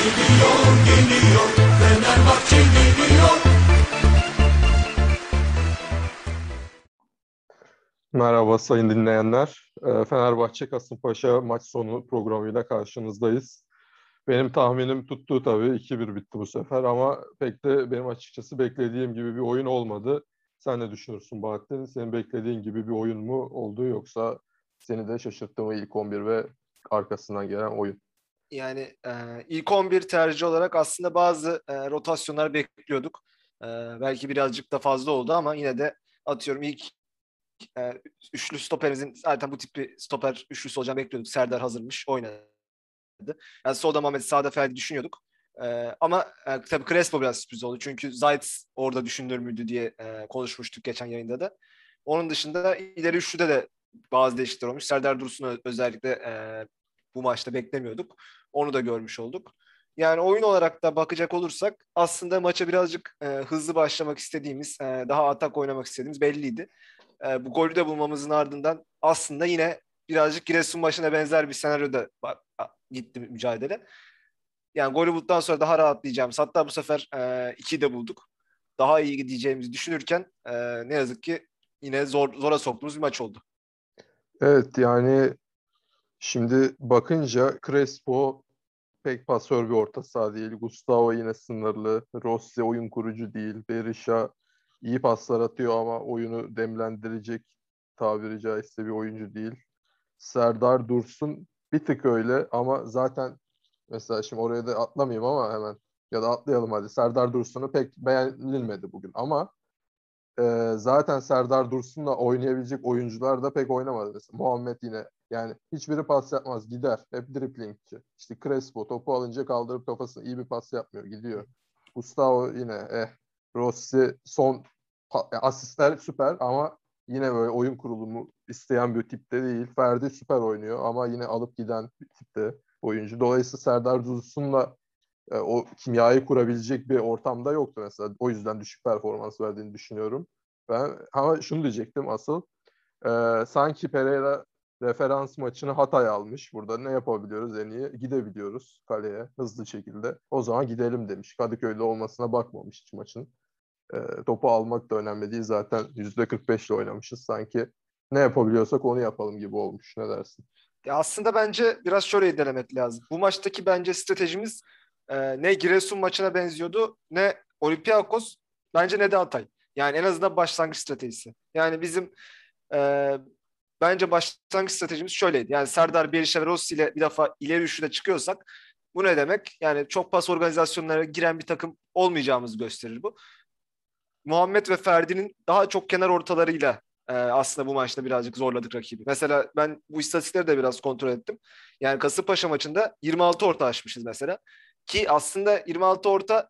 Geliyor, geliyor, Fenerbahçe geliyor. Merhaba sayın dinleyenler. Ee, Fenerbahçe Kasımpaşa maç sonu programıyla karşınızdayız. Benim tahminim tuttu tabii. 2-1 bitti bu sefer ama pek de benim açıkçası beklediğim gibi bir oyun olmadı. Sen ne düşünürsün Bahattin? Senin beklediğin gibi bir oyun mu oldu yoksa seni de şaşırttı mı ilk 11 ve arkasından gelen oyun? Yani e, ilk 11 tercih olarak aslında bazı e, rotasyonlar bekliyorduk. E, belki birazcık da fazla oldu ama yine de atıyorum ilk e, üçlü stoperimizin zaten bu tipi stoper üçlüsü olacağını bekliyorduk. Serdar hazırmış, oynadı. Yani solda Mehmet, sağda Ferdi düşünüyorduk. E, ama e, tabii Crespo biraz sürpriz oldu. Çünkü Zayt orada düşünülür müydü diye e, konuşmuştuk geçen yayında da. Onun dışında ileri üçlüde de bazı değişiklikler olmuş. Serdar Dursun'u özellikle e, bu maçta beklemiyorduk. Onu da görmüş olduk. Yani oyun olarak da bakacak olursak aslında maça birazcık e, hızlı başlamak istediğimiz, e, daha atak oynamak istediğimiz belliydi. E, bu golü de bulmamızın ardından aslında yine birazcık Giresun maçına benzer bir senaryoda gitti mücadele. Yani golü bulduktan sonra daha rahatlayacağımız, hatta bu sefer e, iki de bulduk. Daha iyi gideceğimizi düşünürken e, ne yazık ki yine zor zora soktuğumuz bir maç oldu. Evet yani şimdi bakınca Crespo pek pasör bir orta saha değil. Gustavo yine sınırlı. Rossi oyun kurucu değil. Berisha iyi paslar atıyor ama oyunu demlendirecek tabiri caizse bir oyuncu değil. Serdar Dursun bir tık öyle ama zaten mesela şimdi oraya da atlamayayım ama hemen ya da atlayalım hadi. Serdar Dursun'u pek beğenilmedi bugün ama e, zaten Serdar Dursun'la oynayabilecek oyuncular da pek oynamadı. Mesela Muhammed yine yani hiçbiri pas yapmaz gider. Hep driplingçi. İşte Crespo topu alınca kaldırıp kafasına iyi bir pas yapmıyor gidiyor. Gustavo yine eh. Rossi son asistler süper ama yine böyle oyun kurulumu isteyen bir tipte değil. Ferdi süper oynuyor ama yine alıp giden bir tipte oyuncu. Dolayısıyla Serdar Dursun'la e, o kimyayı kurabilecek bir ortamda yoktu mesela. O yüzden düşük performans verdiğini düşünüyorum. Ben ama şunu diyecektim asıl. E, sanki Pereira referans maçını Hatay almış. Burada ne yapabiliyoruz en iyi? Gidebiliyoruz kaleye hızlı şekilde. O zaman gidelim demiş. Kadıköy'de olmasına bakmamış hiç maçın. E, topu almak da önemli değil. Zaten %45 ile oynamışız. Sanki ne yapabiliyorsak onu yapalım gibi olmuş. Ne dersin? Ya aslında bence biraz şöyle irdelemek lazım. Bu maçtaki bence stratejimiz e, ne Giresun maçına benziyordu ne Olympiakos bence ne de Hatay. Yani en azından başlangıç stratejisi. Yani bizim e, bence başlangıç stratejimiz şöyleydi. Yani Serdar Berisha ve Rossi ile bir defa ileri üçlüde çıkıyorsak bu ne demek? Yani çok pas organizasyonlara giren bir takım olmayacağımızı gösterir bu. Muhammed ve Ferdi'nin daha çok kenar ortalarıyla e, aslında bu maçta birazcık zorladık rakibi. Mesela ben bu istatistikleri de biraz kontrol ettim. Yani Kasımpaşa maçında 26 orta açmışız mesela. Ki aslında 26 orta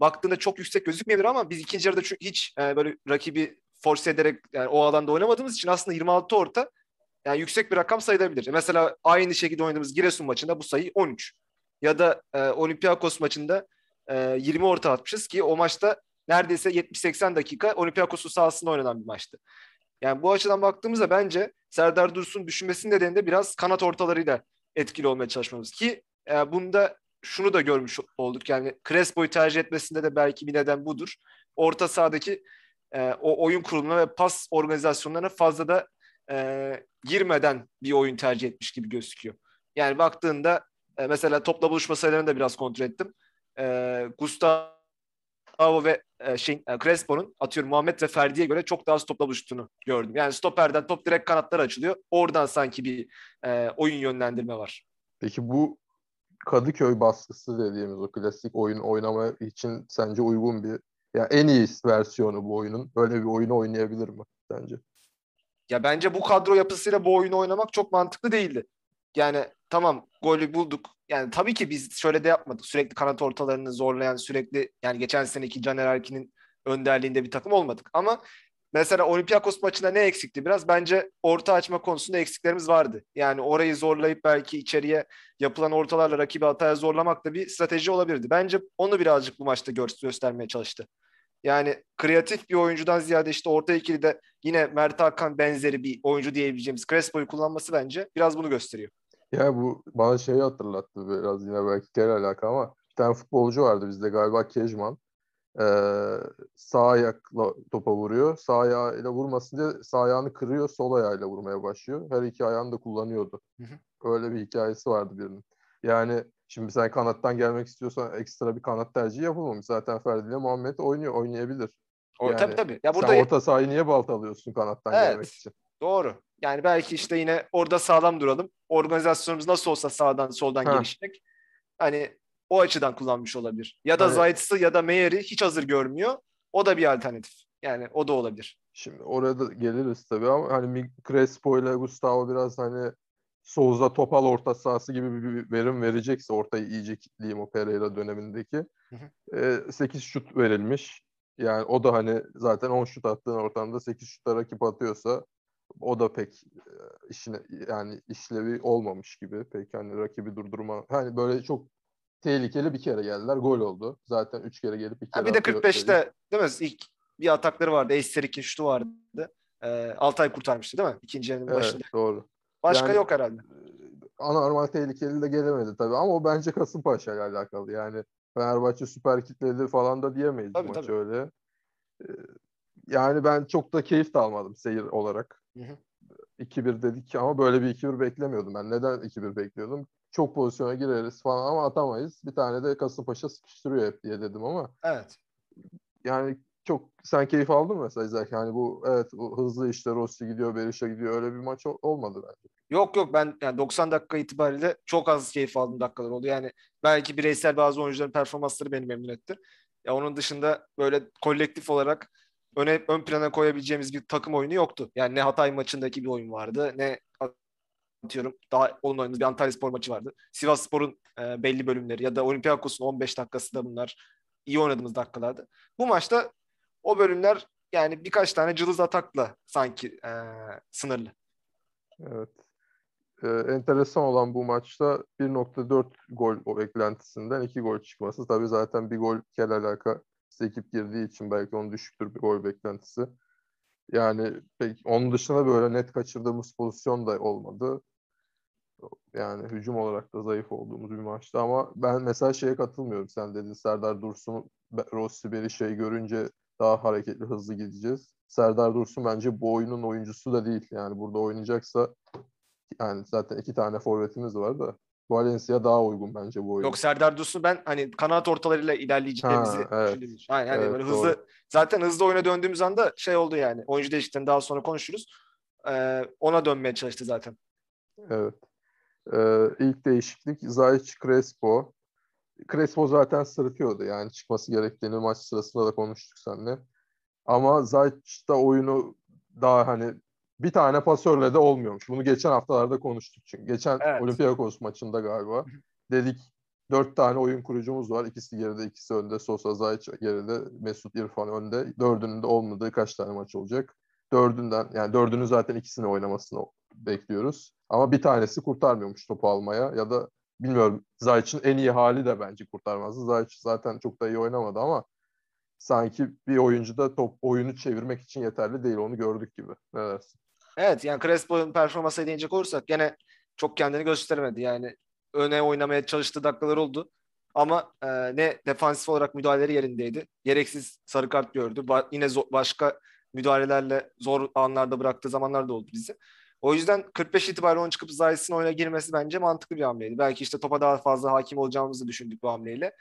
baktığında çok yüksek gözükmeyebilir ama biz ikinci yarıda hiç e, böyle rakibi force ederek yani o alanda oynamadığımız için aslında 26 orta yani yüksek bir rakam sayılabilir. Mesela aynı şekilde oynadığımız Giresun maçında bu sayı 13. Ya da e, Olympiakos maçında e, 20 orta atmışız ki o maçta neredeyse 70-80 dakika Olympiakos'un sahasında oynanan bir maçtı. Yani bu açıdan baktığımızda bence Serdar Dursun düşünmesinin nedeni de biraz kanat ortalarıyla etkili olmaya çalışmamız. Ki e, bunda şunu da görmüş olduk. Yani Crespo'yu tercih etmesinde de belki bir neden budur. Orta sahadaki e, o oyun kurulumuna ve pas organizasyonlarına fazla da e, girmeden bir oyun tercih etmiş gibi gözüküyor. Yani baktığında e, mesela topla buluşma sayılarını da biraz kontrol ettim. E, Gustavo ve e, şey, e, Crespo'nun atıyorum Muhammed ve Ferdi'ye göre çok daha az topla buluştuğunu gördüm. Yani stoperden top direkt kanatlara açılıyor. Oradan sanki bir e, oyun yönlendirme var. Peki bu Kadıköy baskısı dediğimiz o klasik oyun oynama için sence uygun bir ya en iyi versiyonu bu oyunun. Böyle bir oyunu oynayabilir mi sence? Ya bence bu kadro yapısıyla bu oyunu oynamak çok mantıklı değildi. Yani tamam golü bulduk. Yani tabii ki biz şöyle de yapmadık. Sürekli kanat ortalarını zorlayan, sürekli yani geçen seneki Caner Erkin'in önderliğinde bir takım olmadık. Ama Mesela Olympiakos maçında ne eksikti biraz? Bence orta açma konusunda eksiklerimiz vardı. Yani orayı zorlayıp belki içeriye yapılan ortalarla rakibi hataya zorlamak da bir strateji olabilirdi. Bence onu birazcık bu maçta gö- göstermeye çalıştı. Yani kreatif bir oyuncudan ziyade işte orta ikili de yine Mert Hakan benzeri bir oyuncu diyebileceğimiz Crespo'yu kullanması bence biraz bunu gösteriyor. Ya bu bana şeyi hatırlattı biraz yine belki gel alaka ama bir tane futbolcu vardı bizde galiba Kejman. Ee, sağ ayakla topa vuruyor. Sağ ayağıyla vurmasın diye sağ ayağını kırıyor, sol ayağıyla vurmaya başlıyor. Her iki ayağını da kullanıyordu. Hı hı. Öyle bir hikayesi vardı birinin. Yani şimdi sen kanattan gelmek istiyorsan ekstra bir kanat tercihi yapılmamış. Zaten Ferdi ile Muhammed oynuyor, oynayabilir. O, Yani tabii tabii. Ya burada Sen orta sahayı niye baltalıyorsun kanattan Evet. gelmek için? doğru. Yani belki işte yine orada sağlam duralım. Organizasyonumuz nasıl olsa sağdan soldan Ha. gelişecek. Hani o açıdan kullanmış olabilir. Ya da Hani- Zayt'sı ya da Meyer'i hiç hazır görmüyor. O da bir alternatif. Yani o da olabilir. Şimdi oraya da geliriz tabii ama hani Crespo ile Gustavo biraz hani Souza topal orta sahası gibi bir verim verecekse ortayı iyice kitleyeyim o Pereira dönemindeki. Hı 8 şut verilmiş. Yani o da hani zaten 10 şut attığın ortamda 8 şutta rakip atıyorsa o da pek e, işine yani işlevi olmamış gibi. Pek hani rakibi durdurma. Hani böyle çok tehlikeli bir kere geldiler. Gol oldu. Zaten 3 kere gelip bir Ha, kere bir de atıyor 45'te değil mi? İlk bir atakları vardı. Esterik'in şutu vardı. Ee, Altay kurtarmıştı değil mi? İkinci yarının Evet, başında. doğru. Başka Yani- yok herhalde. anormal tehlikeli de gelemedi tabii ama o bence Kasımpaşa ile alakalı. Yani Fenerbahçe süper kitledi falan da diyemeyiz Tabii, maç tabii. öyle. Ee, Yani ben çok da keyif de almadım seyir olarak. Hı hı. 2-1 dedik ama böyle bir 2-1 beklemiyordum ben. Neden 2-1 bekliyordum? Çok pozisyona gireriz falan ama atamayız. Bir tane de Kasımpaşa sıkıştırıyor hep diye dedim ama Evet. yani çok sen keyif aldın mı mesela izlerken? Yani bu evet bu hızlı işte Rossi gidiyor, Berisha gidiyor öyle bir maç ol- olmadı bence. Yok yok ben yani 90 dakika itibariyle çok az keyif aldığım dakikalar oldu. Yani belki bireysel bazı oyuncuların performansları beni memnun etti. Ya onun dışında böyle kolektif olarak öne ön plana koyabileceğimiz bir takım oyunu yoktu. Yani ne Hatay maçındaki bir oyun vardı ne atıyorum daha olumlu oynadığımız bir Antalyaspor maçı vardı. Sivasspor'un e, belli bölümleri ya da Olympiakos'un 15 dakikası da bunlar iyi oynadığımız dakikalardı. Bu maçta o bölümler yani birkaç tane cılız atakla sanki e, sınırlı. Evet. Ee, enteresan olan bu maçta 1.4 gol o beklentisinden 2 gol çıkması. Tabii zaten bir gol kel alaka ekip girdiği için belki onun düşüktür bir gol beklentisi. Yani pek onun dışında böyle net kaçırdığımız pozisyon da olmadı. Yani hücum olarak da zayıf olduğumuz bir maçtı ama ben mesela şeye katılmıyorum. Sen dedin Serdar Dursun, Rossi Berisha'yı görünce daha hareketli, hızlı gideceğiz. Serdar Dursun bence bu oyunun oyuncusu da değil. Yani burada oynayacaksa yani zaten iki tane forvetimiz var da Valencia daha uygun bence bu oyun. Yok Serdar Dursun ben hani kanat ortalarıyla ilerleyeceğimizi Ha, evet. düşündüğüm için. Yani, hani Evet, böyle doğru. hızlı zaten hızlı oyuna döndüğümüz anda şey oldu yani. Oyuncu değişikliğinden daha sonra konuşuruz. Ee, ona dönmeye çalıştı zaten. Evet. Ee, ilk değişiklik Zayç Crespo. Crespo zaten sırıtıyordu yani çıkması gerektiğini maç sırasında da konuştuk seninle. Ama Zayç da oyunu daha hani bir tane pasörle de olmuyormuş. Bunu geçen haftalarda konuştuk çünkü. Geçen Evet. Olympiakos maçında galiba dedik dört tane oyun kurucumuz var. İkisi geride, ikisi önde. Sosa, Zayç geride, Mesut İrfan önde. Dördünün de olmadığı kaç tane maç olacak? Dördünden yani dördünün zaten ikisini oynamasını bekliyoruz. Ama bir tanesi kurtarmıyormuş topu almaya ya da bilmiyorum Zayç'ın en iyi hali de bence kurtarmazdı. Zayç zaten çok da iyi oynamadı ama sanki bir oyuncu da top oyunu çevirmek için yeterli değil. Onu gördük gibi. Ne dersin? Evet yani Crespo'nun performansına değinecek olursak gene çok kendini gösteremedi. Yani öne oynamaya çalıştığı dakikalar oldu. Ama e, ne defansif olarak müdahaleleri yerindeydi. Gereksiz sarı kart gördü. Ba- yine zo- başka müdahalelerle zor anlarda bıraktığı zamanlar da oldu bizi. O yüzden 45 itibariyle onun çıkıp Zayt'sın oyuna girmesi bence mantıklı bir hamleydi. Belki işte topa daha fazla hakim olacağımızı düşündük bu hamleyle.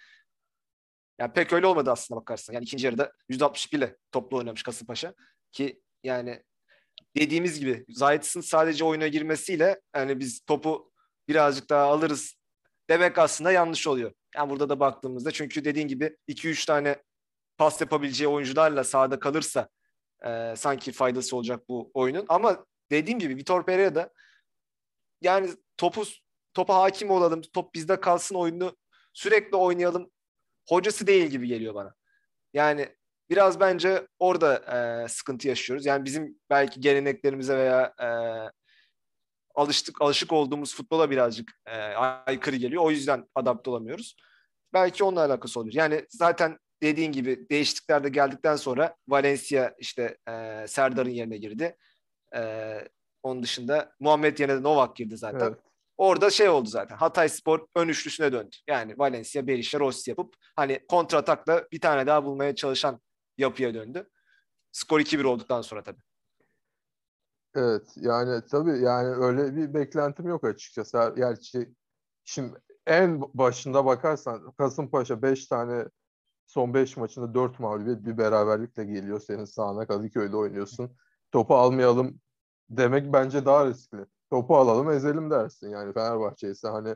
Yani pek öyle olmadı aslında bakarsan. Yani ikinci yarıda %62 ile toplu oynamış Kasımpaşa. Ki yani dediğimiz gibi Zayt'sın sadece oyuna girmesiyle yani biz topu birazcık daha alırız demek aslında yanlış oluyor. Yani burada da baktığımızda çünkü dediğin gibi 2-3 tane pas yapabileceği oyuncularla sahada kalırsa e, sanki faydası olacak bu oyunun. Ama dediğim gibi Vitor Pereira da yani topu topa hakim olalım, top bizde kalsın oyunu sürekli oynayalım hocası değil gibi geliyor bana. Yani biraz bence orada e, sıkıntı yaşıyoruz. Yani bizim belki geleneklerimize veya e, alıştık alışık olduğumuz futbola birazcık e, aykırı geliyor. O yüzden adapte olamıyoruz. Belki onunla alakası olabilir. Yani zaten dediğin gibi değişiklikler de geldikten sonra Valencia işte e, Serdar'ın yerine girdi. E, onun dışında Muhammed yerine Novak girdi zaten. Evet. Orada şey oldu zaten. Hatay Spor ön üçlüsüne döndü. Yani Valencia, Berisha, Rossi yapıp hani kontratakla bir tane daha bulmaya çalışan yapıya döndü. Skor 2-1 olduktan sonra tabii. Evet yani tabii yani öyle bir beklentim yok açıkçası. Gerçi şimdi en başında bakarsan Kasımpaşa 5 tane son 5 maçında 4 mağlubiyet bir beraberlikle geliyor senin sahana Kadıköy'de oynuyorsun. Topu almayalım demek bence daha riskli. Topu alalım ezelim dersin yani Fenerbahçe ise hani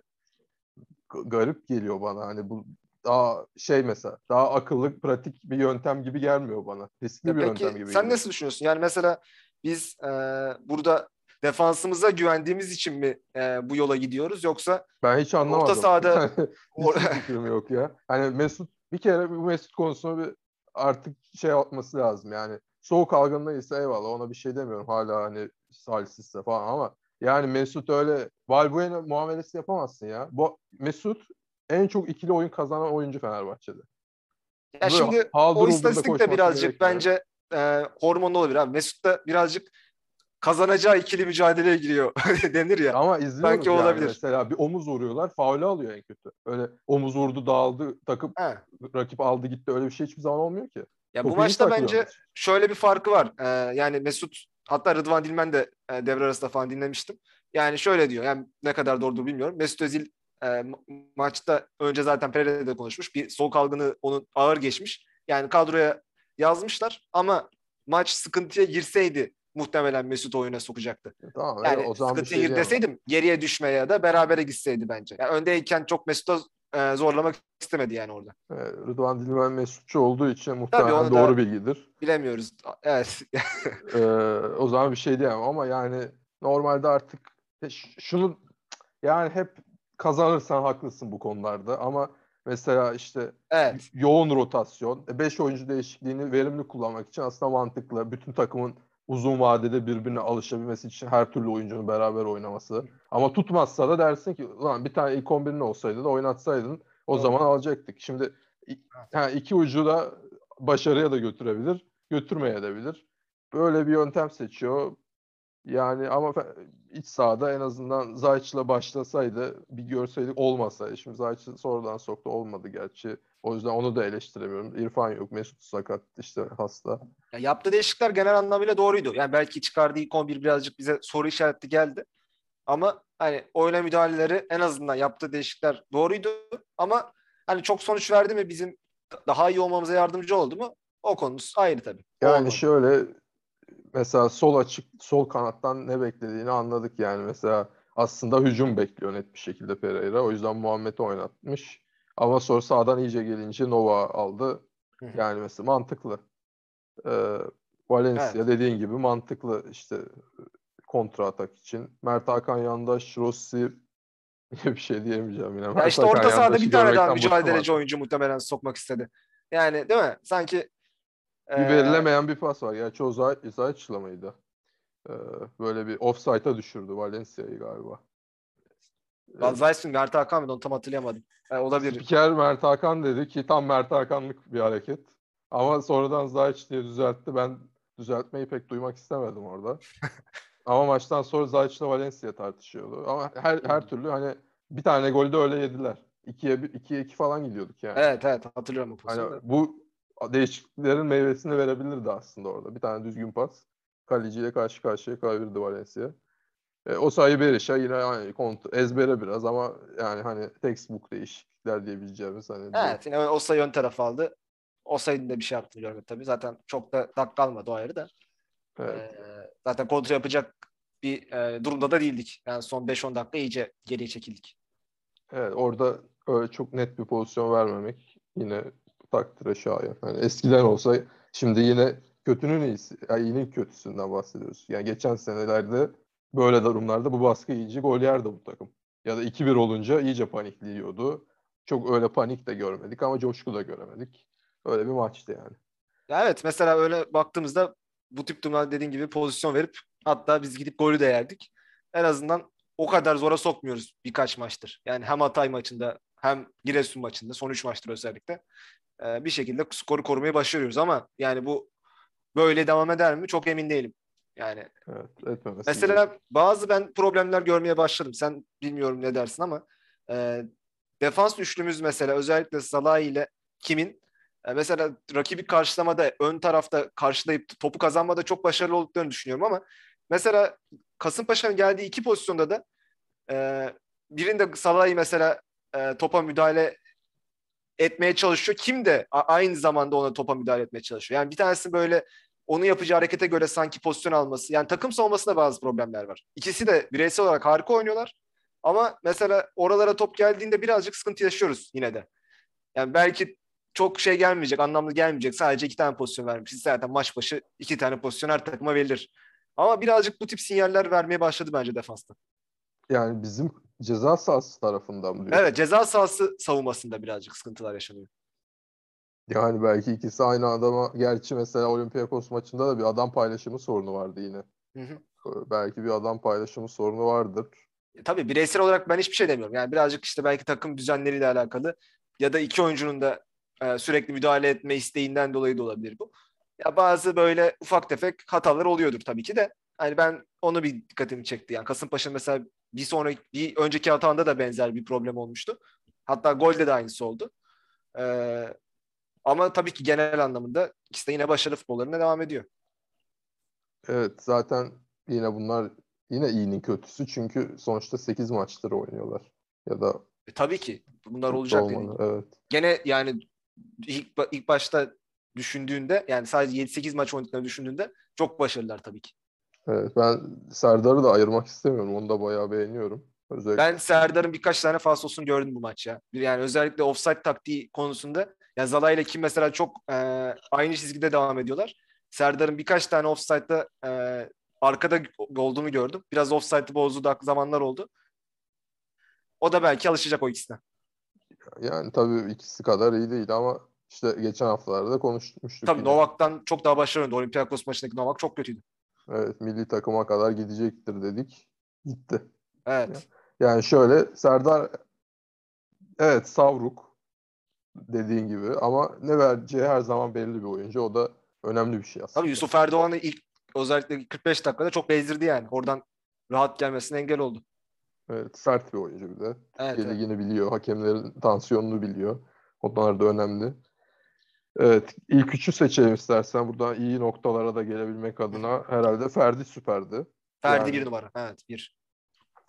garip geliyor bana hani bu daha şey mesela daha akıllı pratik bir yöntem gibi gelmiyor bana. Riskli Ya bir peki yöntem gibi sen geliyor. nasıl düşünüyorsun? Yani mesela biz e, burada defansımıza güvendiğimiz için mi e, bu yola gidiyoruz yoksa Ben hiç anlamadım. Orta sahada- fikrim yok ya. Hani Mesut bir kere bu Mesut konusunu bir artık şey yapması lazım yani. Soğuk algınlığıysa eyvallah ona bir şey demiyorum. Hala hani salsizse falan ama yani Mesut öyle Valbuena muamelesi yapamazsın ya. Bu Mesut en çok ikili oyun kazanan oyuncu Fenerbahçe'de. ya Böyle şimdi o istatistik de birazcık bence e, hormonlu olabilir abi. Mesut da birazcık kazanacağı ikili mücadeleye giriyor denir ya. Ama izliyoruz Belki yani olabilir. mesela bir omuz vuruyorlar, faulü alıyor en kötü. Öyle omuz vurdu, dağıldı, takıp Ha. rakip aldı gitti. Öyle bir şey hiçbir zaman olmuyor ki. Ya bu maçta bence maç. şöyle bir farkı var. Ee, yani Mesut hatta Rıdvan Dilmen de e, devre arasında falan dinlemiştim. Yani şöyle diyor. Yani ne kadar doğrudur bilmiyorum. Mesut Özil e, ma- maçta önce zaten Pereira'da konuşmuş. Bir soğuk algını onun ağır geçmiş. Yani kadroya yazmışlar ama maç sıkıntıya girseydi muhtemelen Mesut oyuna sokacaktı. Tamam Yani o zaman sıkıntıya şey gir deseydim geriye düşmeye ya da berabere gitseydi bence. Yani öndeyken çok Mesut'a e, zorlamak istemedi yani orada. Ee, Rıdvan Dilmen Mesutçu olduğu için muhtemelen doğru bilgidir. Bilemiyoruz. Evet. Ee, o zaman bir şey diyemem ama yani normalde artık e, şunu yani hep kazanırsan haklısın bu konularda ama mesela işte evet. yoğun rotasyon, 5 oyuncu değişikliğini verimli kullanmak için aslında mantıklı. Bütün takımın uzun vadede birbirine alışabilmesi için her türlü oyuncunun beraber oynaması. Ama tutmazsa da dersin ki ulan bir tane ilk 11'in olsaydı da oynatsaydın o Doğru. zaman alacaktık. Şimdi i- ha, iki ucu da başarıya da götürebilir, götürmeye de bilir. Böyle bir yöntem seçiyor. Yani ama iç sahada en azından Zayç'la başlasaydı bir görseydik olmasaydı. Şimdi Zayç'ı sonradan soktu olmadı gerçi. O yüzden onu da eleştiremiyorum. İrfan yok, Mesut sakat işte hasta. Ya yaptığı değişiklikler genel anlamıyla doğruydu. Yani belki çıkardığı ilk 11 birazcık bize soru işareti geldi. Ama hani oyuna müdahaleleri en azından yaptığı değişiklikler doğruydu. Ama hani çok sonuç verdi mi bizim daha iyi olmamıza yardımcı oldu mu? O konumuz ayrı tabii. Yani Olmadı. şöyle mesela sol açık sol kanattan ne beklediğini anladık yani mesela aslında hücum bekliyor net bir şekilde Pereira. O yüzden Muhammed'i oynatmış. Ama sonra sağdan iyice gelince Nova aldı. Yani mesela mantıklı. Ee, Valencia Evet. dediğin gibi mantıklı işte kontra atak için. Mert Hakan Yandaş, Rossi bir şey diyemeyeceğim yine. Ya Mert işte Hakan orta sahada bir tane daha mücadeleci oyuncu muhtemelen sokmak istedi. Yani değil mi? Sanki Bir eee, verilemeyen bir pas var. Gerçi o Zay- Zayt'la mıydı? Ee, böyle bir offside'a düşürdü Valencia'yı galiba. Van Zijs mi? Mert Hakan mıydı? Onu tam hatırlayamadım. E, olabilir. Spiker Mert Hakan dedi ki tam Mert Hakanlık bir hareket. Ama sonradan Zayç diye düzeltti. Ben düzeltmeyi pek duymak istemedim orada. Ama maçtan sonra Zayç'la Valencia tartışıyordu. Ama her her türlü hani bir tane golü de öyle yediler. 2'ye 2'ye 2 falan gidiyorduk yani. Evet evet hatırlıyorum o pozisyonu. Hani bu değişikliklerin meyvesini verebilirdi aslında orada. Bir tane düzgün pas. Kaleciyle karşı karşıya kalabildi Valencia. E, o sayı Berisha yine hani kont- ezbere biraz ama yani hani textbook değişiklikler diyebileceğimiz hani Evet yine o sayı ön taraf aldı. O sayının da bir şey yaptığını görmedim tabii. Zaten çok da dakika almadı o ayrı da. evet. Ee, zaten kontra yapacak bir e, durumda da değildik. Yani son 5-10 dakika iyice geriye çekildik. Evet, orada öyle çok net bir pozisyon vermemek yine takdire şayan. Yani eskiden olsa şimdi yine kötünün iyisi, yani iyinin kötüsünden bahsediyoruz. Yani geçen senelerde böyle durumlarda bu baskı iyice gol yerdi bu takım. Ya da 2-1 olunca iyice panikliyordu. Çok öyle panik de görmedik ama coşku da göremedik. Öyle bir maçtı yani. Ya evet mesela öyle baktığımızda bu tip durumlarda dediğin gibi pozisyon verip hatta biz gidip golü de yerdik. En azından o kadar zora sokmuyoruz birkaç maçtır. Yani hem Hatay maçında hem Giresun maçında son 3 maçtır özellikle e, bir şekilde skoru korumayı başarıyoruz ama yani bu böyle devam eder mi çok emin değilim. Yani Evet, etmemesi Mesela gerekiyor. bazı ben problemler görmeye başladım. Sen bilmiyorum ne dersin ama e, defans üçlümüz mesela özellikle Salah ile kimin e, mesela rakibi karşılamada ön tarafta karşılayıp topu kazanmada çok başarılı olduklarını düşünüyorum ama mesela Kasımpaşa'nın geldiği iki pozisyonda da e, birinde Salah'ı mesela e, topa müdahale etmeye çalışıyor. Kim de aynı zamanda ona topa müdahale etmeye çalışıyor. Yani bir tanesi böyle onu yapacağı harekete göre sanki pozisyon alması. Yani takım savunmasında bazı problemler var. İkisi de bireysel olarak harika oynuyorlar. Ama mesela oralara top geldiğinde birazcık sıkıntı yaşıyoruz yine de. Yani belki çok şey gelmeyecek, anlamlı gelmeyecek. Sadece iki tane pozisyon vermişiz. Zaten maç başı iki tane pozisyon her takıma verilir. Ama birazcık bu tip sinyaller vermeye başladı bence defansta. Yani bizim ceza sahası tarafından mı diyorsun? Evet ceza sahası savunmasında birazcık sıkıntılar yaşanıyor. Yani belki ikisi aynı adama, gerçi mesela Olympiakos maçında da bir adam paylaşımı sorunu vardı yine. Hı hı. Ee, Belki bir adam paylaşımı sorunu vardır. E, Tabii bireysel olarak ben hiçbir şey demiyorum. Yani birazcık işte belki takım düzenleriyle alakalı ya da iki oyuncunun da e, sürekli müdahale etme isteğinden dolayı da olabilir bu. Ya bazı böyle ufak tefek hatalar oluyordur tabii ki de. Hani ben onu bir dikkatimi çekti. Yani Kasımpaşa mesela bir sonraki bir önceki hatanda da benzer bir problem olmuştu. Hatta golde de aynısı oldu. Ee, ama tabii ki genel anlamında ikisi de yine başarılı futbollarına devam ediyor. Evet zaten yine bunlar yine iyinin kötüsü çünkü sonuçta 8 maçtır oynuyorlar. Ya da E, tabii ki bunlar olacak gibi. Evet. gene yani ilk, ilk başta düşündüğünde yani sadece 7-8 maç oynadıklarını düşündüğünde çok başarılılar tabii ki. Evet ben Serdar'ı da ayırmak istemiyorum. Onu da bayağı beğeniyorum. Özellikle Ben Serdar'ın birkaç tane falsosunu gördüm bu maç ya. Yani özellikle offside taktiği konusunda ya Zala ile kim mesela çok e, aynı çizgide devam ediyorlar. Serdar'ın birkaç tane offside'da e, arkada olduğunu gördüm. Biraz offside'ı bozduğu da zamanlar oldu. O da belki alışacak o ikisine. yani tabii ikisi kadar iyi değil ama işte geçen haftalarda konuşmuştuk Tabii yine. Novak'tan çok daha başarılı oynadı. Olympiakos maçındaki Novak çok kötüydü. Evet milli takıma kadar gidecektir dedik. Gitti. Evet. Yani şöyle Serdar evet savruk dediğin gibi ama ne vereceği her zaman belli bir oyuncu. O da önemli bir şey aslında. Tabii Yusuf Erdoğan'ı ilk özellikle 45 dakikada çok bezdirdi yani. Oradan rahat gelmesine engel oldu. Evet, sert bir oyuncu bir de. Evet, Türkiye evet. Ligi'ni biliyor. Hakemlerin tansiyonunu biliyor. Onlar da önemli. Evet. ilk üçü seçelim istersen. Buradan iyi noktalara da gelebilmek adına. Herhalde Ferdi süperdi. Ferdi Yani- bir numara. Evet bir.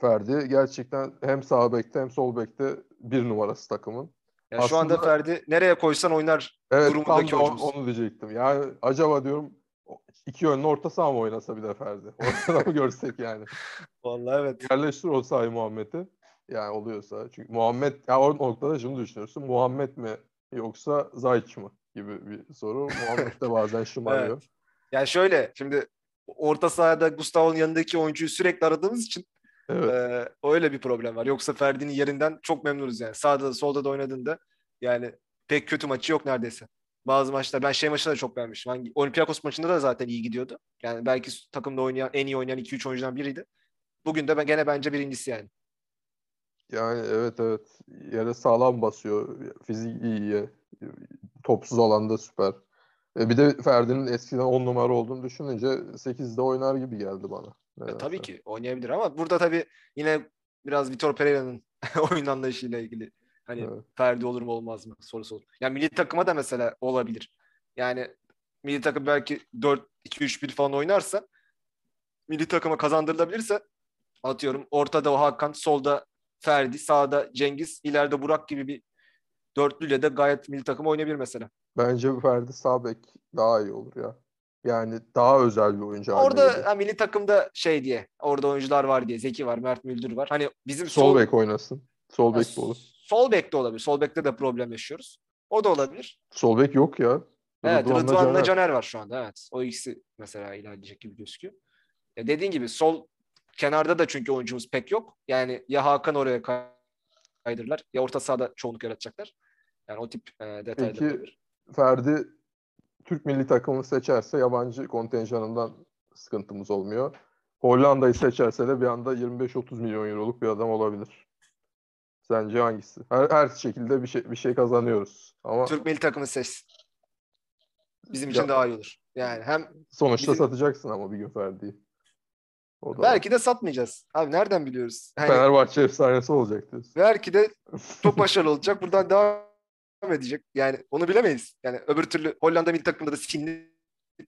Ferdi gerçekten hem sağ bekte hem sol bekte bir numarası takımın. Ya şu anda Aslında- Ferdi nereye koysan oynar. Evet tam Durumundaki da o- oyuncumuz. onu diyecektim. Yani acaba diyorum iki yönlü orta saha mı oynasa bir de Ferdi? Ortada mı görsek yani? Vallahi evet. Yerleştir o sahayı Muhammed'i. Yani oluyorsa. Çünkü Muhammed, ya o noktada şunu düşünüyorsun. Muhammed mi yoksa Zayç mı gibi bir soru. Muhammed de bazen şımarıyor. Evet. Yani şöyle şimdi orta sahada Gustavo'nun yanındaki oyuncuyu sürekli aradığımız için Evet. e, öyle bir problem var. Yoksa Ferdi'nin yerinden çok memnunuz yani. Sağda da solda da oynadığında yani pek kötü maçı yok neredeyse. Bazı maçlar ben şey maçında da çok beğenmiştim. Hangi, Olympiakos maçında da zaten iyi gidiyordu. Yani belki takımda oynayan en iyi oynayan 2-3 oyuncudan biriydi. Bugün de ben gene bence birincisi yani. Yani evet evet. Yere sağlam basıyor. Fizik iyi. Topsuz alanda süper. E bir de Ferdi'nin eskiden 10 numara olduğunu düşününce 8'de oynar gibi geldi bana. E, tabii ki oynayabilir ama burada tabii yine biraz Vitor Pereira'nın oyun anlayışıyla ilgili hani Evet. Ferdi olur mu olmaz mı sorusu olur. Yani milli takıma da mesela olabilir. Yani milli takım belki 4-2-3-1 falan oynarsa milli takıma kazandırılabilirse atıyorum ortada o Hakan, solda Ferdi, sağda Cengiz, ileride Burak gibi bir dörtlüyle de gayet milli takım oynayabilir mesela. Bence Ferdi sağ bek daha iyi olur ya. Yani daha özel bir oyuncu Orada ha, milli takımda şey diye orada oyuncular var diye Zeki var, Mert Müldür var. Hani bizim Sol bek oynasın. Sol bek de olur. Sol bek de olabilir. Sol bekte de problem yaşıyoruz. O da olabilir. Sol bek yok ya. Evet Rıdvan'la Rıdvan'la Caner. Caner var şu anda. Evet. O ikisi mesela ilerleyecek gibi gözüküyor. Ya dediğin gibi sol kenarda da çünkü oyuncumuz pek yok. Yani ya Hakan oraya kay- kaydırırlar ya orta sahada çoğunluk yaratacaklar. Yani o tip e, detaylar Peki, olabilir. Ferdi Türk milli takımını seçerse yabancı kontenjanından sıkıntımız olmuyor. Hollanda'yı seçerse de bir anda 25-30 milyon euroluk bir adam olabilir. Sence hangisi? Her, her şekilde bir şey bir şey kazanıyoruz. Ama Türk milli takımı seçsin. bizim için Ya- daha iyi olur. Yani hem Sonuçta Bizim- satacaksın ama bir gün Ferdi'yi. O da var. belki de satmayacağız. Abi nereden biliyoruz? Hani Fenerbahçe efsanesi olacak diyorsun. belki de çok başarılı olacak. Buradan devam edecek. Yani onu bilemeyiz. Yani öbür türlü Hollanda milli takımında da silinip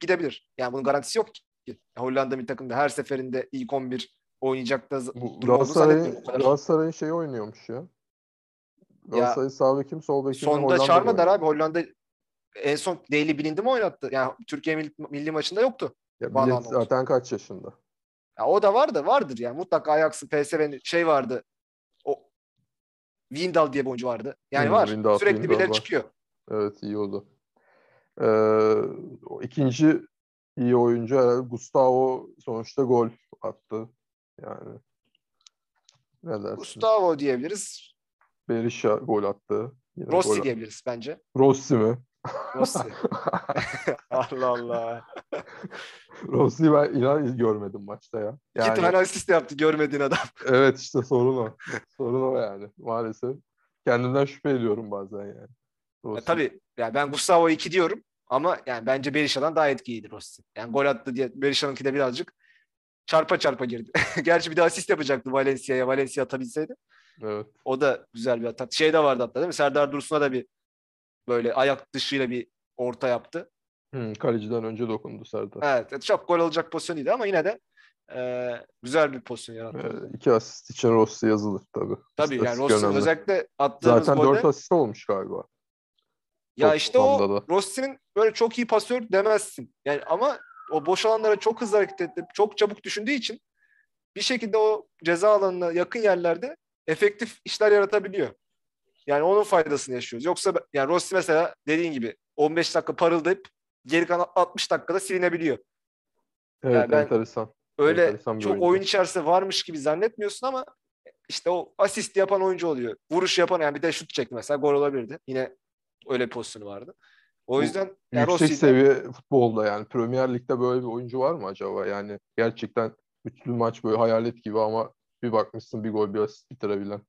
gidebilir. Yani bunun garantisi yok ki. Hollanda milli takımda her seferinde ilk 11 oynayacak da Galatasaray'ın. Galatasaray'ın şeyi oynuyormuş ya. Galatasaray sağ bekim sol bekim Sonda çağırmadılar abi. Hollanda en son Daily bilindi mi oynattı? Yani Türkiye milli, milli maçında yoktu. Ya zaten kaç yaşında? Ya o da var da vardır yani. Mutlaka Ajax'ın PSV'nin şey vardı. O Windal diye bir oyuncu vardı. Yani Hmm, var. Windal, Sürekli Windal birileri var. çıkıyor. Evet iyi oldu. Ee, ikinci iyi oyuncu herhalde Gustavo sonuçta gol attı. Yani ne dersin? Gustavo diyebiliriz. Berisha gol attı. Yine Rossi gol- diyebiliriz bence. Rossi mi? Rossi. Allah Allah. Rossi'yi ben inan görmedim maçta ya. İki Yani, tane asist yaptı görmediğin adam. evet işte sorun o. sorun o yani maalesef. Kendimden şüphe ediyorum bazen yani. Ya, Rossi. tabii yani ben Gustavo 2 diyorum ama yani bence Berisha'dan daha etkiliydi Rossi. Yani gol attı diye Berisha'nınki de birazcık çarpa çarpa girdi. Gerçi bir de asist yapacaktı Valencia'ya. Valencia atabilseydi. Evet. O da güzel bir atak. Şey de vardı hatta değil mi? Serdar Dursun'a da bir böyle ayak dışıyla bir orta yaptı. Hı, kaleciden önce dokundu Serdar. Evet. Çok gol olacak pozisyon değildi ama yine de e, güzel bir pozisyon yarattı. Ee, iki asist için Rossi yazılır tabii. Tabii yani İstatistik Rossi'nin özellikle attığımız Zaten golde 4 asist olmuş galiba. ya işte o da. Rossi'nin böyle çok iyi pasör demezsin. Yani ama o boş alanlara çok hızlı hareket edip çok çabuk düşündüğü için bir şekilde o ceza alanına yakın yerlerde efektif işler yaratabiliyor. Yani onun faydasını yaşıyoruz. Yoksa yani Rossi mesela dediğin gibi 15 dakika parıldayıp geri kalan 60 dakikada silinebiliyor. Evet ben- enteresan. Öyle Enteresan çok oyuncu. oyun içerisinde varmış gibi zannetmiyorsun ama işte o asist yapan oyuncu oluyor. Vuruş yapan yani bir de şut çekti mesela gol olabilirdi. Yine öyle bir pozisyonu vardı. O yüzden yani Yüksek Rossi'yi de- seviye futbolda yani Premier Lig'de böyle bir oyuncu var mı acaba? Yani gerçekten bütün maç böyle hayalet gibi ama bir bakmışsın bir gol bir asist bitirebilen.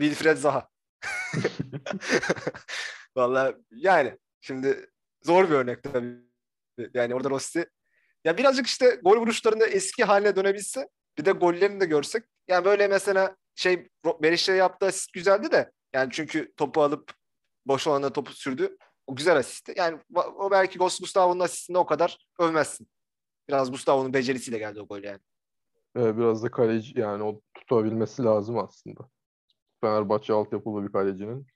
Wilfred Zaha. Vallahi yani şimdi zor bir örnek tabii. Yani orada Rossi ya birazcık işte gol vuruşlarında eski haline dönebilse bir de gollerini de görsek. Yani böyle mesela şey Berisha'ya yaptığı asist güzeldi de yani çünkü topu alıp boş alana topu sürdü. O güzel asistti. Yani o belki Gustavo'nun asistinde o kadar övmezsin. Biraz Gustavo'nun becerisiyle geldi o gol yani. Ee, biraz da kaleci yani o tutabilmesi lazım aslında. Fenerbahçe altyapılı bir kalecinin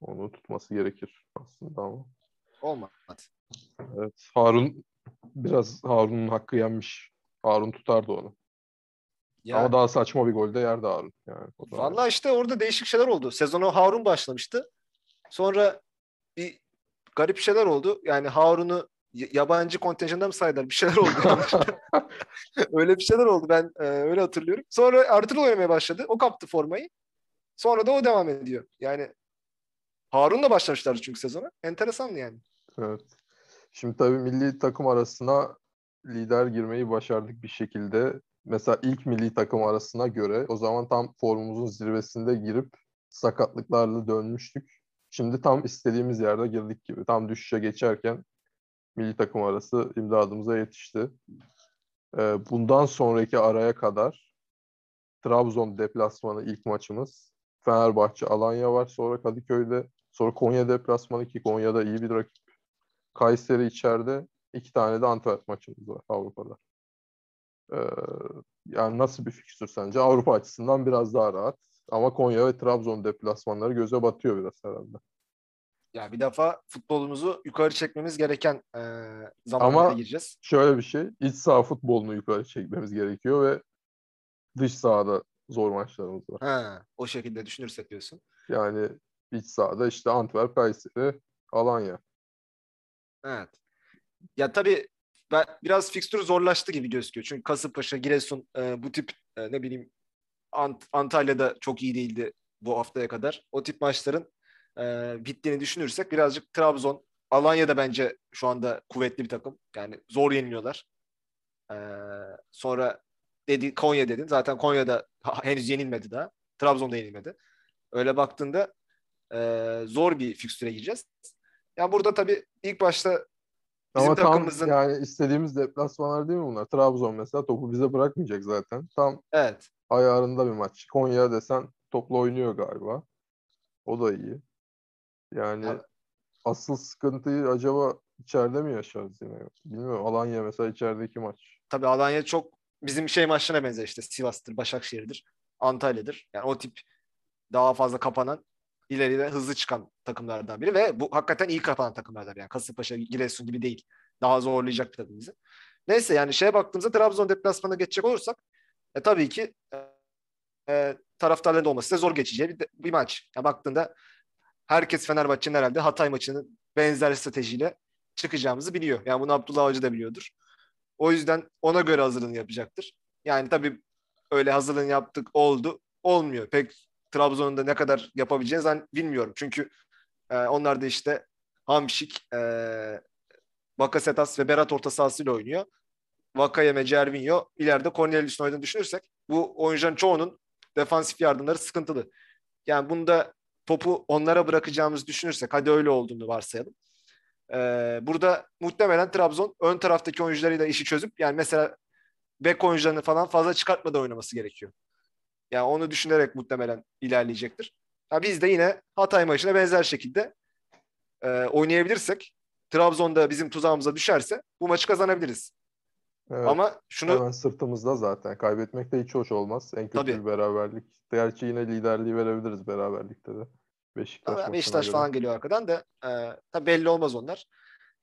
onu tutması gerekir aslında ama. Olmadı. Evet Harun biraz Harun'un hakkı yenmiş. Harun tutardı onu. Ya, Ama daha saçma bir golde yerdi Harun. Yani Vallahi işte orada değişik şeyler oldu. Sezonu Harun başlamıştı. Sonra bir garip şeyler oldu. Yani Harun'u yabancı kontenjanda mı saydılar? Bir şeyler oldu. öyle bir şeyler oldu. Ben e, öyle hatırlıyorum. Sonra Ertuğrul oynamaya başladı. O kaptı formayı. Sonra da o devam ediyor. Yani Harun'la başlamışlardı çünkü sezona. Enteresandı yani. Evet. Şimdi tabii milli takım arasına lider girmeyi başardık bir şekilde. Mesela ilk milli takım arasına göre o zaman tam formumuzun zirvesinde girip sakatlıklarla dönmüştük. Şimdi tam istediğimiz yerde girdik gibi. Tam düşüşe geçerken milli takım arası imdadımıza yetişti. Ee, bundan sonraki araya kadar Trabzon deplasmanı ilk maçımız. Fenerbahçe Alanya var. Sonra Kadıköy'de. Sonra Konya deplasmanı ki Konya'da iyi bir rakip. Kayseri içeride. iki tane de Antwerp maçımız var Avrupa'da. Ee, yani nasıl bir fikstür sence? Avrupa açısından biraz daha rahat. Ama Konya ve Trabzon deplasmanları göze batıyor biraz herhalde. Ya bir defa futbolumuzu yukarı çekmemiz gereken e, zamanlara Ama- gireceğiz. Şöyle bir şey. iç saha futbolunu yukarı çekmemiz gerekiyor ve dış sahada zor maçlarımız var. Ha, o şekilde düşünürsek diyorsun. Yani iç sahada işte Antwerp, Kayseri, Alanya. Evet. Ya tabii ben biraz fikstür zorlaştı gibi gözüküyor. Çünkü Kasımpaşa, Giresun e, bu tip e, ne bileyim Ant- Antalya'da çok iyi değildi bu haftaya kadar. O tip maçların e, bittiğini düşünürsek birazcık Trabzon, Alanya'da bence şu anda kuvvetli bir takım. Yani zor yeniliyorlar. E, sonra dedi Konya dedin. Zaten Konya'da henüz yenilmedi daha. Trabzon'da yenilmedi. Öyle baktığında e, zor bir fikstüre gireceğiz. Ya burada tabii ilk başta bizim Ama tam takımımızın yani istediğimiz deplasmanlar değil mi bunlar? Trabzon mesela topu bize bırakmayacak zaten. Tam evet ayarında bir maç. Konya desen topla oynuyor galiba. O da iyi. Yani Abi- asıl sıkıntıyı acaba içeride mi yaşarız yine? Bilmiyorum. Alanya mesela içerideki maç. tabii Alanya çok bizim şey maçlarına benzer işte Sivas'tır, Başakşehir'dir, Antalya'dır. Yani o tip daha fazla kapanan ileriye hızlı çıkan takımlardan biri ve bu hakikaten iyi kapanan takımlardan yani Kasımpaşa, Giresun gibi değil. Daha zorlayacak bir takım bizi. Neyse yani şeye baktığımızda Trabzon deplasmanına geçecek olursak e, tabii ki e, e, taraftarların olması da zor geçeceği bir, bir maç. Ya baktığında herkes Fenerbahçe'nin herhalde Hatay maçının benzer stratejiyle çıkacağımızı biliyor. Yani bunu Abdullah Avcı da biliyordur. O yüzden ona göre hazırlığını yapacaktır. Yani tabii öyle hazırlığını yaptık oldu. Olmuyor. Pek Trabzon'un da ne kadar yapabileceğini zan- bilmiyorum. Çünkü e, onlar da işte Hamşik, e, Bakasetas ve Berat orta sahasıyla oynuyor. Vakayeme, Cervinho, ileride Cornelius'un oynadığını düşünürsek bu oyuncuların çoğunun defansif yardımları sıkıntılı. Yani bunda topu onlara bırakacağımızı düşünürsek, hadi öyle olduğunu varsayalım. Ee, burada muhtemelen Trabzon ön taraftaki oyuncularıyla işi çözüp yani mesela bek oyuncularını falan fazla çıkartmadan oynaması gerekiyor. Yani onu düşünerek muhtemelen ilerleyecektir. Ha, biz de yine Hatay maçına benzer şekilde e, oynayabilirsek Trabzon'da bizim tuzağımıza düşerse bu maçı kazanabiliriz. Evet. Ama şunu Hemen sırtımızda zaten. Kaybetmek de hiç hoş olmaz. En kötü Tabii. bir beraberlik. Gerçi yine liderliği verebiliriz beraberlikte de. Beşiktaş maçına Beşiktaş göre. falan geliyor arkadan da e, tabii belli olmaz onlar.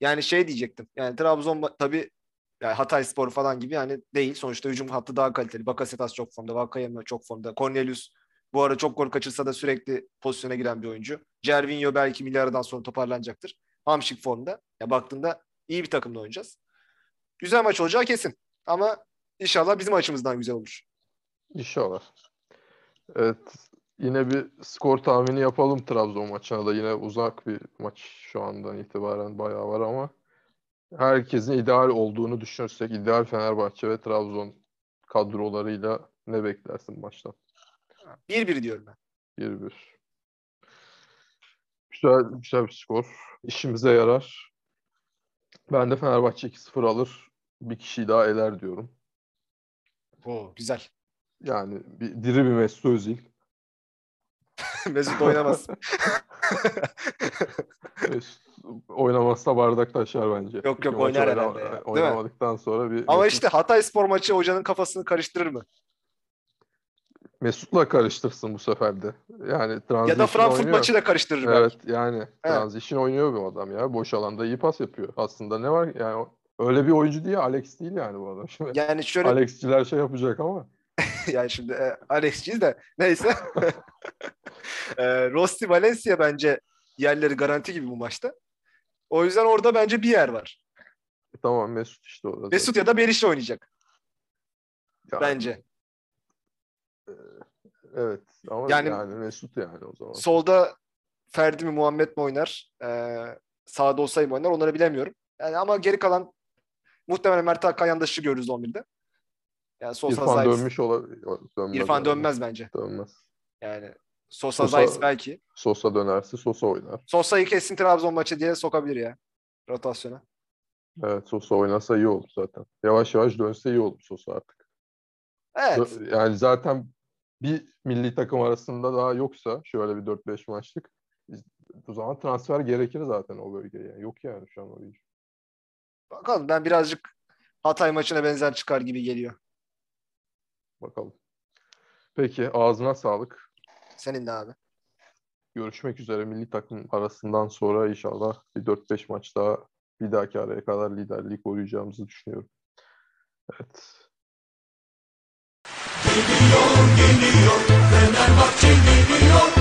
Yani şey diyecektim. Yani Trabzon tabii yani Hatay Spor falan gibi yani değil. Sonuçta hücum hattı daha kaliteli. Bakasetas çok formda. Vakayeme çok formda. Cornelius bu ara çok gol kaçırsa da sürekli pozisyona giren bir oyuncu. Cervinho belki milyardan sonra toparlanacaktır. Hamşik formda. Ya baktığında iyi bir takımla oynayacağız. Güzel maç olacağı kesin. Ama inşallah bizim açımızdan güzel olur. İnşallah. Evet. Yine bir skor tahmini yapalım Trabzon maçına da. Yine uzak bir maç şu andan itibaren bayağı var ama herkesin ideal olduğunu düşünürsek ideal Fenerbahçe ve Trabzon kadrolarıyla ne beklersin maçtan? 1-1 diyorum ben. 1-1. Güzel, güzel bir skor. İşimize yarar. Ben de Fenerbahçe 2-0 alır. Bir kişiyi daha eler diyorum. Oo, güzel. Yani bir, diri bir Mesut Özil. Mesut oynamaz. Mesut oynamazsa bardak taşar bence. Yok, İki yok, maç oynar oyna- herhalde ya, değil mi? Oynamadıktan sonra bir Ama Mesut- işte Hatay Spor maçı hocanın kafasını karıştırır mı? Mesut'la karıştırsın bu sefer de. Yani Ya da Frankfurt oynuyor. maçı da karıştırır belki. Evet yani transition oynuyor bu adam ya. Boş alanda iyi pas yapıyor. Aslında ne var yani öyle bir oyuncu değil Alex değil yani bu adam. Şimdi Yani şöyle Alex'ciler şey yapacak ama yani şimdi e, Alex'ciyiz de neyse. e, Rossi Valencia bence yerleri garanti gibi bu maçta. O yüzden orada bence bir yer var. tamam Mesut işte o da. zaten. Mesut ya da Berisha oynayacak Ya, bence. Evet ama Yani- yani, Mesut yani o zaman. Solda Ferdi mi Muhammed mi oynar? E, sağda Osay mı oynar? Onları bilemiyorum. Yani ama geri kalan muhtemelen Mert Hakan yandaşı görürüz 11'de. Yani Sosa İrfan Zayt. dönmüş olabilir. Dönmez İrfan yani. dönmez bence. Dönmez. Yani Sosa, Sosa- Zayt belki. Sosa dönerse Sosa oynar. Sosa'yı kesin Trabzon maçı diye sokabilir ya rotasyona. Evet Sosa oynasa iyi olur zaten. Yavaş yavaş dönse iyi olur Sosa artık. Evet. Yani zaten bir milli takım arasında daha yoksa şöyle bir 4-5 maçlık o zaman transfer gerekir zaten o bölgeye. Yani yok yani şu an oyuncu. Bakalım ben birazcık Hatay maçına benzer çıkar gibi geliyor. Bakalım. Peki ağzına sağlık. Senin de abi. Görüşmek üzere milli takım arasından sonra inşallah bir 4-5 maç daha bir dahaki araya kadar liderliği koruyacağımızı düşünüyorum. Evet. Geliyor geliyor Fenerbahçe